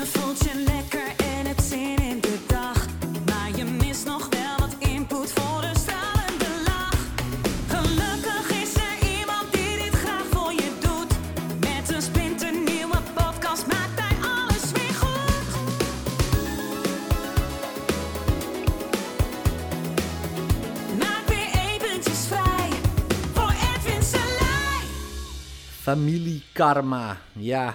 Je voelt je lekker en hebt zin in de dag. Maar je mist nog wel wat input voor een stralende lach. Gelukkig is er iemand die dit graag voor je doet. Met een splinternieuwe podcast maakt hij alles weer goed. Maak weer eventjes vrij voor Edwin Selij. Familiekarma, ja.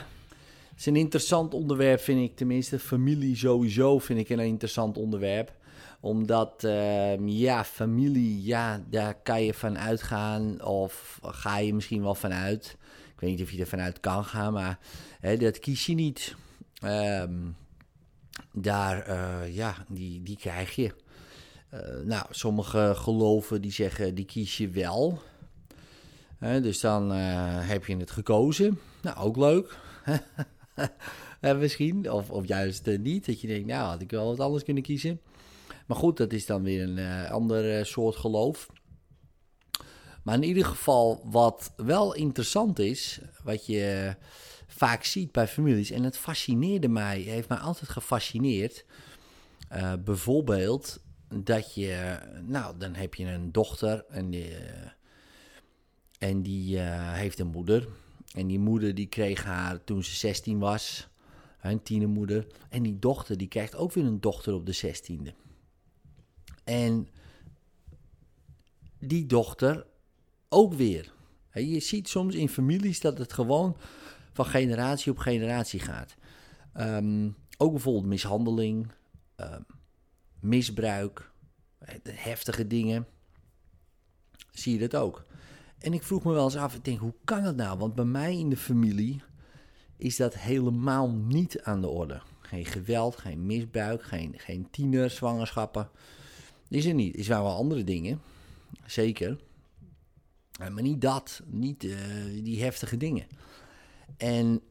Is een interessant onderwerp, vind ik. Tenminste, familie sowieso vind ik een interessant onderwerp. Omdat, ehm, ja, familie, ja, daar kan je van uitgaan. Of ga je misschien wel vanuit. Ik weet niet of je er vanuit kan gaan, maar hè, dat kies je niet. Ehm, daar, eh, ja, die, die krijg je. Eh, nou, sommige geloven die zeggen, die kies je wel. Dus dan eh, heb je het gekozen. Nou, ook leuk. Eh, misschien. Of, of juist eh, niet. Dat je denkt, nou, had ik wel wat anders kunnen kiezen. Maar goed, dat is dan weer een eh, ander soort geloof. Maar in ieder geval, wat wel interessant is, wat je vaak ziet bij families, en het fascineerde mij, heeft mij altijd gefascineerd. Bijvoorbeeld dat je, nou, dan heb je een dochter en die, en die heeft een moeder. En die moeder die kreeg haar toen ze 16 was, een tienermoeder. En die dochter die krijgt ook weer een dochter op de 16e. En die dochter ook weer. Je ziet soms in families dat het gewoon van generatie op generatie gaat. Ehm, ook bijvoorbeeld mishandeling, ehm, misbruik, heftige dingen. Zie je dat ook. En ik vroeg me wel eens af, ik denk, hoe kan dat nou? Want bij mij in de familie is dat helemaal niet aan de orde. Geen geweld, geen misbruik, geen, geen tienerzwangerschappen. Is er niet. Is wel wel andere dingen, zeker. Eh, Maar niet dat, niet eh, die heftige dingen. En,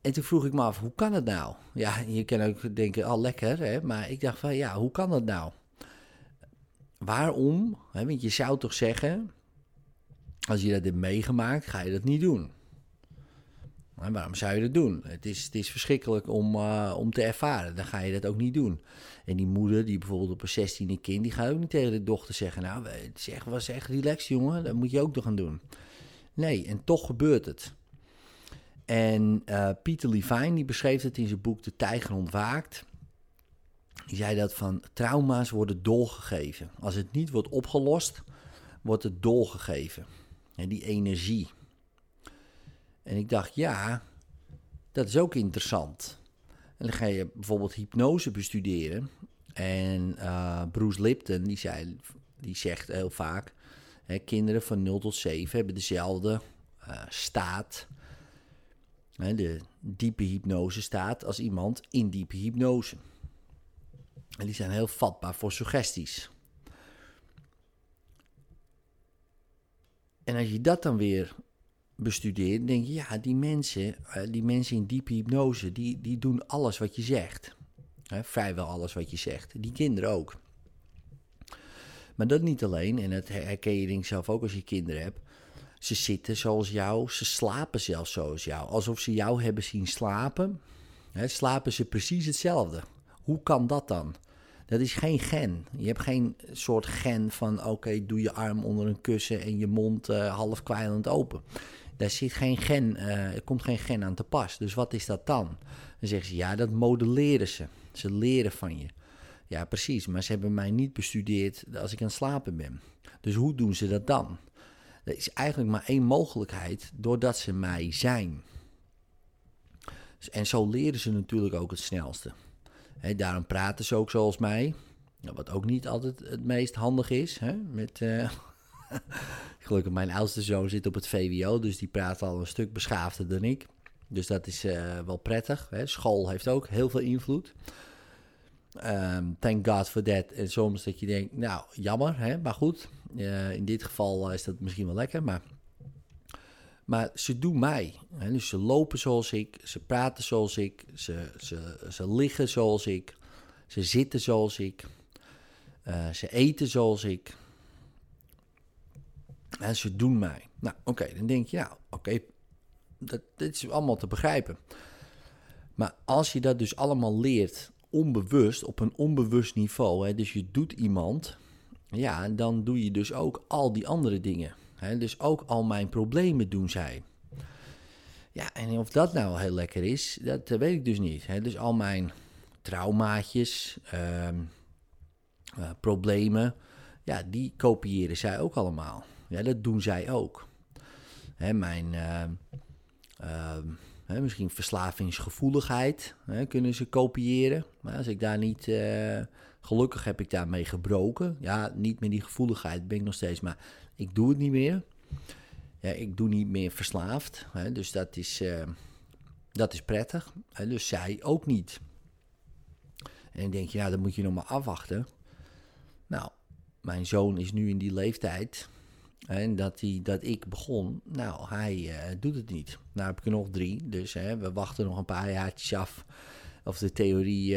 en toen vroeg ik me af, hoe kan het nou? Ja, je kan ook denken, oh lekker, hè? maar ik dacht van, ja, hoe kan dat nou? Waarom? Want je zou toch zeggen, als je dat hebt meegemaakt, ga je dat niet doen. Maar waarom zou je dat doen? Het is, het is verschrikkelijk om, eh, om te ervaren. Dan ga je dat ook niet doen. En die moeder, die bijvoorbeeld op een 16e kind, die gaat ook niet tegen de dochter zeggen: Nou, het is echt, was relaxed, jongen. Dat moet je ook nog gaan doen. Nee, en toch gebeurt het. En eh, Peter Levine, die beschreef het in zijn boek De Tijger Ontwaakt. Die zei dat van trauma's worden doorgegeven. Als het niet wordt opgelost, wordt het doorgegeven. En die energie. En ik dacht, ja, dat is ook interessant. En dan ga je bijvoorbeeld hypnose bestuderen. En eh, Bruce Lipton, die, zei, die zegt heel vaak... Hè, kinderen van 0 tot 7 hebben dezelfde eh, staat... Hè, de diepe hypnose staat als iemand in diepe hypnose. En die zijn heel vatbaar voor suggesties. En als je dat dan weer bestudeert, denk je, ja, die mensen, eh, die mensen in diepe hypnose, die, die doen alles wat je zegt. Vrijwel alles wat je zegt. Die kinderen ook. Maar dat niet alleen, en dat herken je zelf ook als je kinderen hebt. Ze zitten zoals jou, ze slapen zelfs zoals jou. Alsof ze jou hebben zien slapen, slapen ze precies hetzelfde. Hoe kan dat dan? Dat is geen gen. Je hebt geen soort gen van, oké, doe je arm onder een kussen en je mond eh, half kwijlend open. Daar zit geen gen, eh, er komt geen gen aan te pas. Dus wat is dat dan? Dan zeggen ze, ja, dat modelleren ze. Ze leren van je. Ja, precies, maar ze hebben mij niet bestudeerd als ik aan het slapen ben. Dus hoe doen ze dat dan? Er is eigenlijk maar één mogelijkheid, doordat ze mij zijn. En zo leren ze natuurlijk ook het snelste. Daarom praten ze ook zoals mij. Nou, wat ook niet altijd het meest handig is. Hè? Met, eh, Gelukkig, mijn oudste zoon zit op het VWO, dus die praat al een stuk beschaafder dan ik. Dus dat is eh, wel prettig. School heeft ook heel veel invloed. Ehm, thank God for that. En soms dat je denkt, nou, jammer, hè? maar goed. eh, in dit geval is dat misschien wel lekker, maar... Maar ze doen mij. Hè? Dus ze lopen zoals ik, ze praten zoals ik, ze, ze, ze liggen zoals ik, ze zitten zoals ik, eh, ze eten zoals ik. En ze doen mij. Nou, oké, dan denk je, nou, oké, dat, dit is allemaal te begrijpen. Maar als je dat dus allemaal leert, onbewust, op een onbewust niveau, hè, dus je doet iemand, ja, dan doe je dus ook al die andere dingen. Dus ook al mijn problemen doen zij. Ja, en of dat nou heel lekker is, dat weet ik dus niet. Dus al mijn traumaatjes, ehm, eh, problemen, ja, die kopiëren zij ook allemaal. Ja, dat doen zij ook. Mijn, ehm, ehm, misschien verslavingsgevoeligheid kunnen ze kopiëren. Maar als ik daar niet, eh, gelukkig heb ik daarmee gebroken. Ja, niet meer die gevoeligheid ben ik nog steeds, maar ik doe het niet meer. Ja, ik doe niet meer verslaafd, hè, dus dat is, eh, dat is prettig. Hè, dus zij ook niet. En ik denk, ja, dan moet je nog maar afwachten. Nou, mijn zoon is nu in die leeftijd. En dat, hij, dat ik begon, nou, hij uh, doet het niet. Nou heb ik er nog drie, dus hè, we wachten nog een paar jaartjes af of de theorie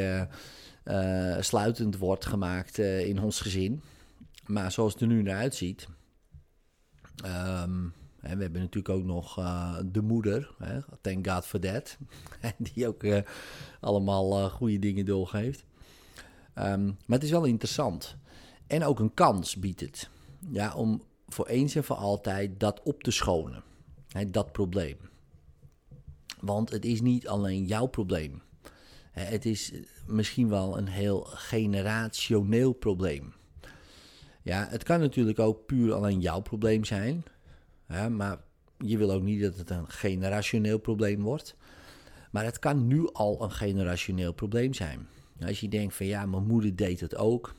uh, sluitend wordt gemaakt in ons gezin. Maar zoals het er nu naar uitziet, um, we hebben natuurlijk ook nog uh, de moeder, hè, thank God for that, die ook uh, allemaal uh, goede dingen doorgeeft. Um, maar het is wel interessant. En ook een kans biedt het, ja, om voor eens en voor altijd dat op te schonen, hè, dat probleem. Want het is niet alleen jouw probleem. Het is misschien wel een heel generationeel probleem. Ja, het kan natuurlijk ook puur alleen jouw probleem zijn. Maar je wil ook niet dat het een generationeel probleem wordt. Maar het kan nu al een generationeel probleem zijn. Als je denkt van ja, mijn moeder deed het ook.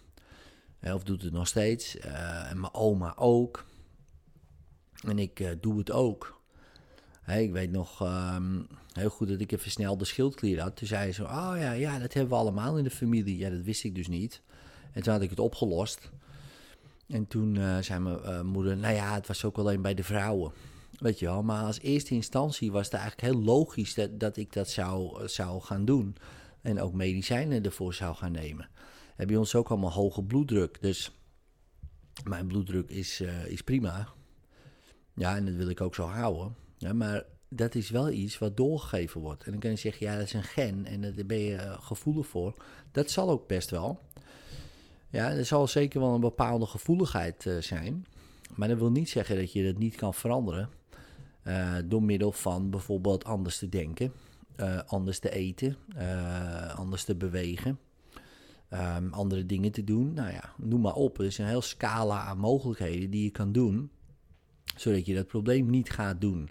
Of doet het nog steeds. Uh, en mijn oma ook. En ik uh, doe het ook. Ik weet nog um, heel goed dat ik een versnelde schildklier had. Toen zei ze, oh ja, ja, dat hebben we allemaal in de familie. Ja, dat wist ik dus niet. En toen had ik het opgelost. En toen uh, zei mijn uh, moeder, nou ja, het was ook alleen bij de vrouwen. Weet je wel, maar als eerste instantie was het eigenlijk heel logisch dat, dat ik dat zou, zou gaan doen. En ook medicijnen ervoor zou gaan nemen. En bij ons ook allemaal hoge bloeddruk. Dus mijn bloeddruk is, is prima. Ja, en dat wil ik ook zo houden. Maar dat is wel iets wat doorgegeven wordt. En dan kan je zeggen, ja, dat is een gen en daar ben je gevoelig voor. Dat zal ook best wel. Ja, er zal zeker wel een bepaalde gevoeligheid uh, zijn. Maar dat wil niet zeggen dat je dat niet kan veranderen. Uh, door middel van bijvoorbeeld anders te denken, uh, anders te eten, anders te bewegen, um, andere dingen te doen. Nou ja, noem maar op. Er is een heel scala aan mogelijkheden die je kan doen, zodat je dat probleem niet gaat doen.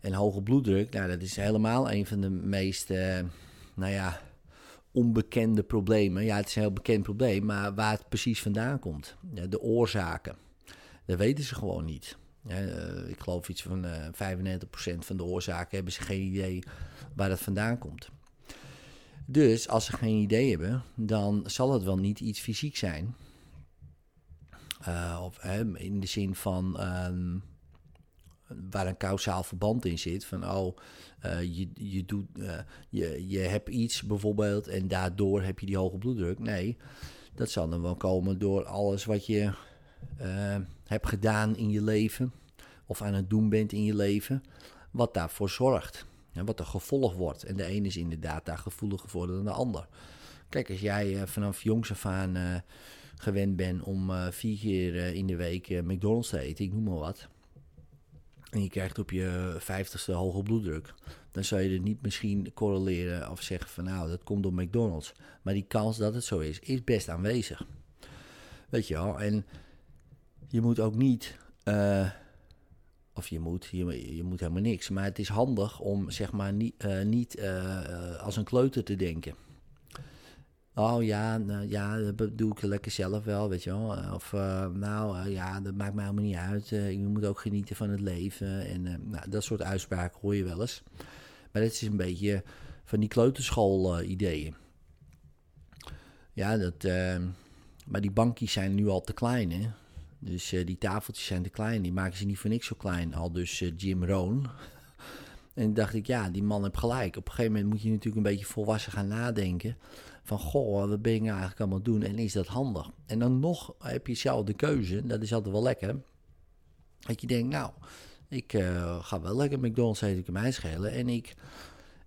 En hoge bloeddruk, nou, dat is helemaal een van de meest, nou ja, onbekende problemen. Ja, het is een heel bekend probleem, maar waar het precies vandaan komt. De oorzaken. Dat weten ze gewoon niet. Uh, ik geloof iets van uh, 95% van de oorzaken hebben ze geen idee waar dat vandaan komt. Dus als ze geen idee hebben, dan zal het wel niet iets fysiek zijn. Uh, of in de zin van um, waar een kausaal verband in zit. Van oh, uh, je, je, doet, uh, je, je hebt iets bijvoorbeeld en daardoor heb je die hoge bloeddruk. Nee, dat zal dan wel komen door alles wat je uh, hebt gedaan in je leven. Of aan het doen bent in je leven. Wat daarvoor zorgt. En wat er gevolg wordt. En de een is inderdaad daar gevoeliger voor dan de ander. Kijk, als jij vanaf jongs af aan gewend bent om vier keer in de week McDonald's te eten, ik noem maar wat en je krijgt op je vijftigste hoge bloeddruk, dan zou je er niet misschien correleren of zeggen van nou, dat komt door McDonald's. Maar die kans dat het zo is, is best aanwezig. Weet je wel, en je moet ook niet, uh, of je moet, je, je, moet helemaal niks, maar het is handig om zeg maar niet, uh, niet uh, als een kleuter te denken. Oh ja, nou, ja, dat doe ik lekker zelf wel, weet je wel. Of uh, nou uh, ja, dat maakt mij helemaal niet uit. Uh, je moet ook genieten van het leven. En nou, dat soort uitspraken hoor je wel eens. Maar dit is een beetje van die kleuterschool-ideeën. ja, dat, maar die bankjes zijn nu al te klein, hè. Dus die tafeltjes zijn te klein. Die maken ze niet voor niks zo klein. Al dus Jim Rohn. En dacht ik, ja, die man heeft gelijk. Op een gegeven moment moet je natuurlijk een beetje volwassen gaan nadenken van goh, wat ben ik nou eigenlijk allemaal doen en is dat handig? En dan nog heb je zelf de keuze, dat is altijd wel lekker. Dat je denkt, nou, ik uh, ga wel lekker McDonald's eten, ik mij schelen. En ik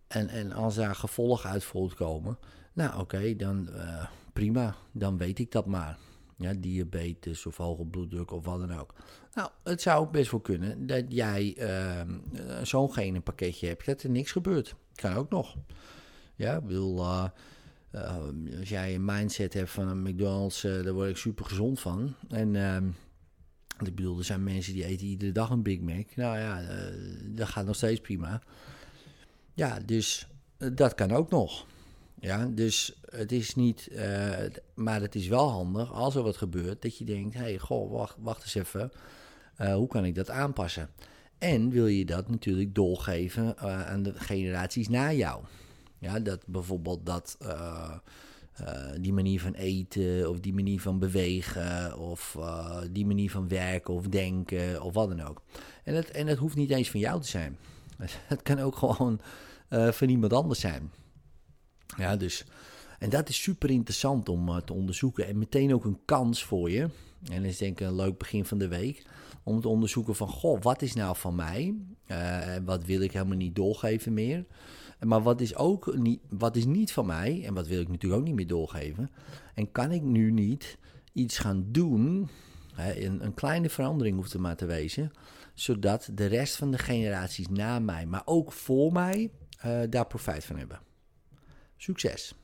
en, en als daar gevolgen uit voortkomen, nou oké, dan uh, prima, dan weet ik dat maar. Ja, diabetes of hoge bloeddruk of wat dan ook. Nou, het zou best wel kunnen dat jij uh, zo'n genenpakketje hebt, dat er niks gebeurt. Kan ook nog. Ja, ik bedoel, uh, als jij een mindset hebt van een McDonald's, daar word ik super gezond van. En ehm, ik bedoel, er zijn mensen die eten iedere dag een Big Mac. Nou ja, dat gaat nog steeds prima. Ja, dus dat kan ook nog. Ja, dus het is niet, uh, maar het is wel handig als er wat gebeurt, dat je denkt, hé, hey, goh, wacht, wacht eens even, uh, hoe kan ik dat aanpassen? En wil je dat natuurlijk doorgeven uh, aan de generaties na jou? Ja, dat bijvoorbeeld dat, die manier van eten, of die manier van bewegen, of die manier van werken of denken, of wat dan ook. En het, en het hoeft niet eens van jou te zijn. Het kan ook gewoon van iemand anders zijn. Ja, dus. En dat is super interessant om uh, te onderzoeken. En meteen ook een kans voor je. En dat is denk ik een leuk begin van de week. Om te onderzoeken van, goh, wat is nou van mij? Uh, wat wil ik helemaal niet doorgeven meer? Maar wat is ook niet, wat is niet van mij? En wat wil ik natuurlijk ook niet meer doorgeven? En kan ik nu niet iets gaan doen? Hè, een, een kleine verandering hoeft er maar te wezen. Zodat de rest van de generaties na mij, maar ook voor mij, uh, daar profijt van hebben. Succes!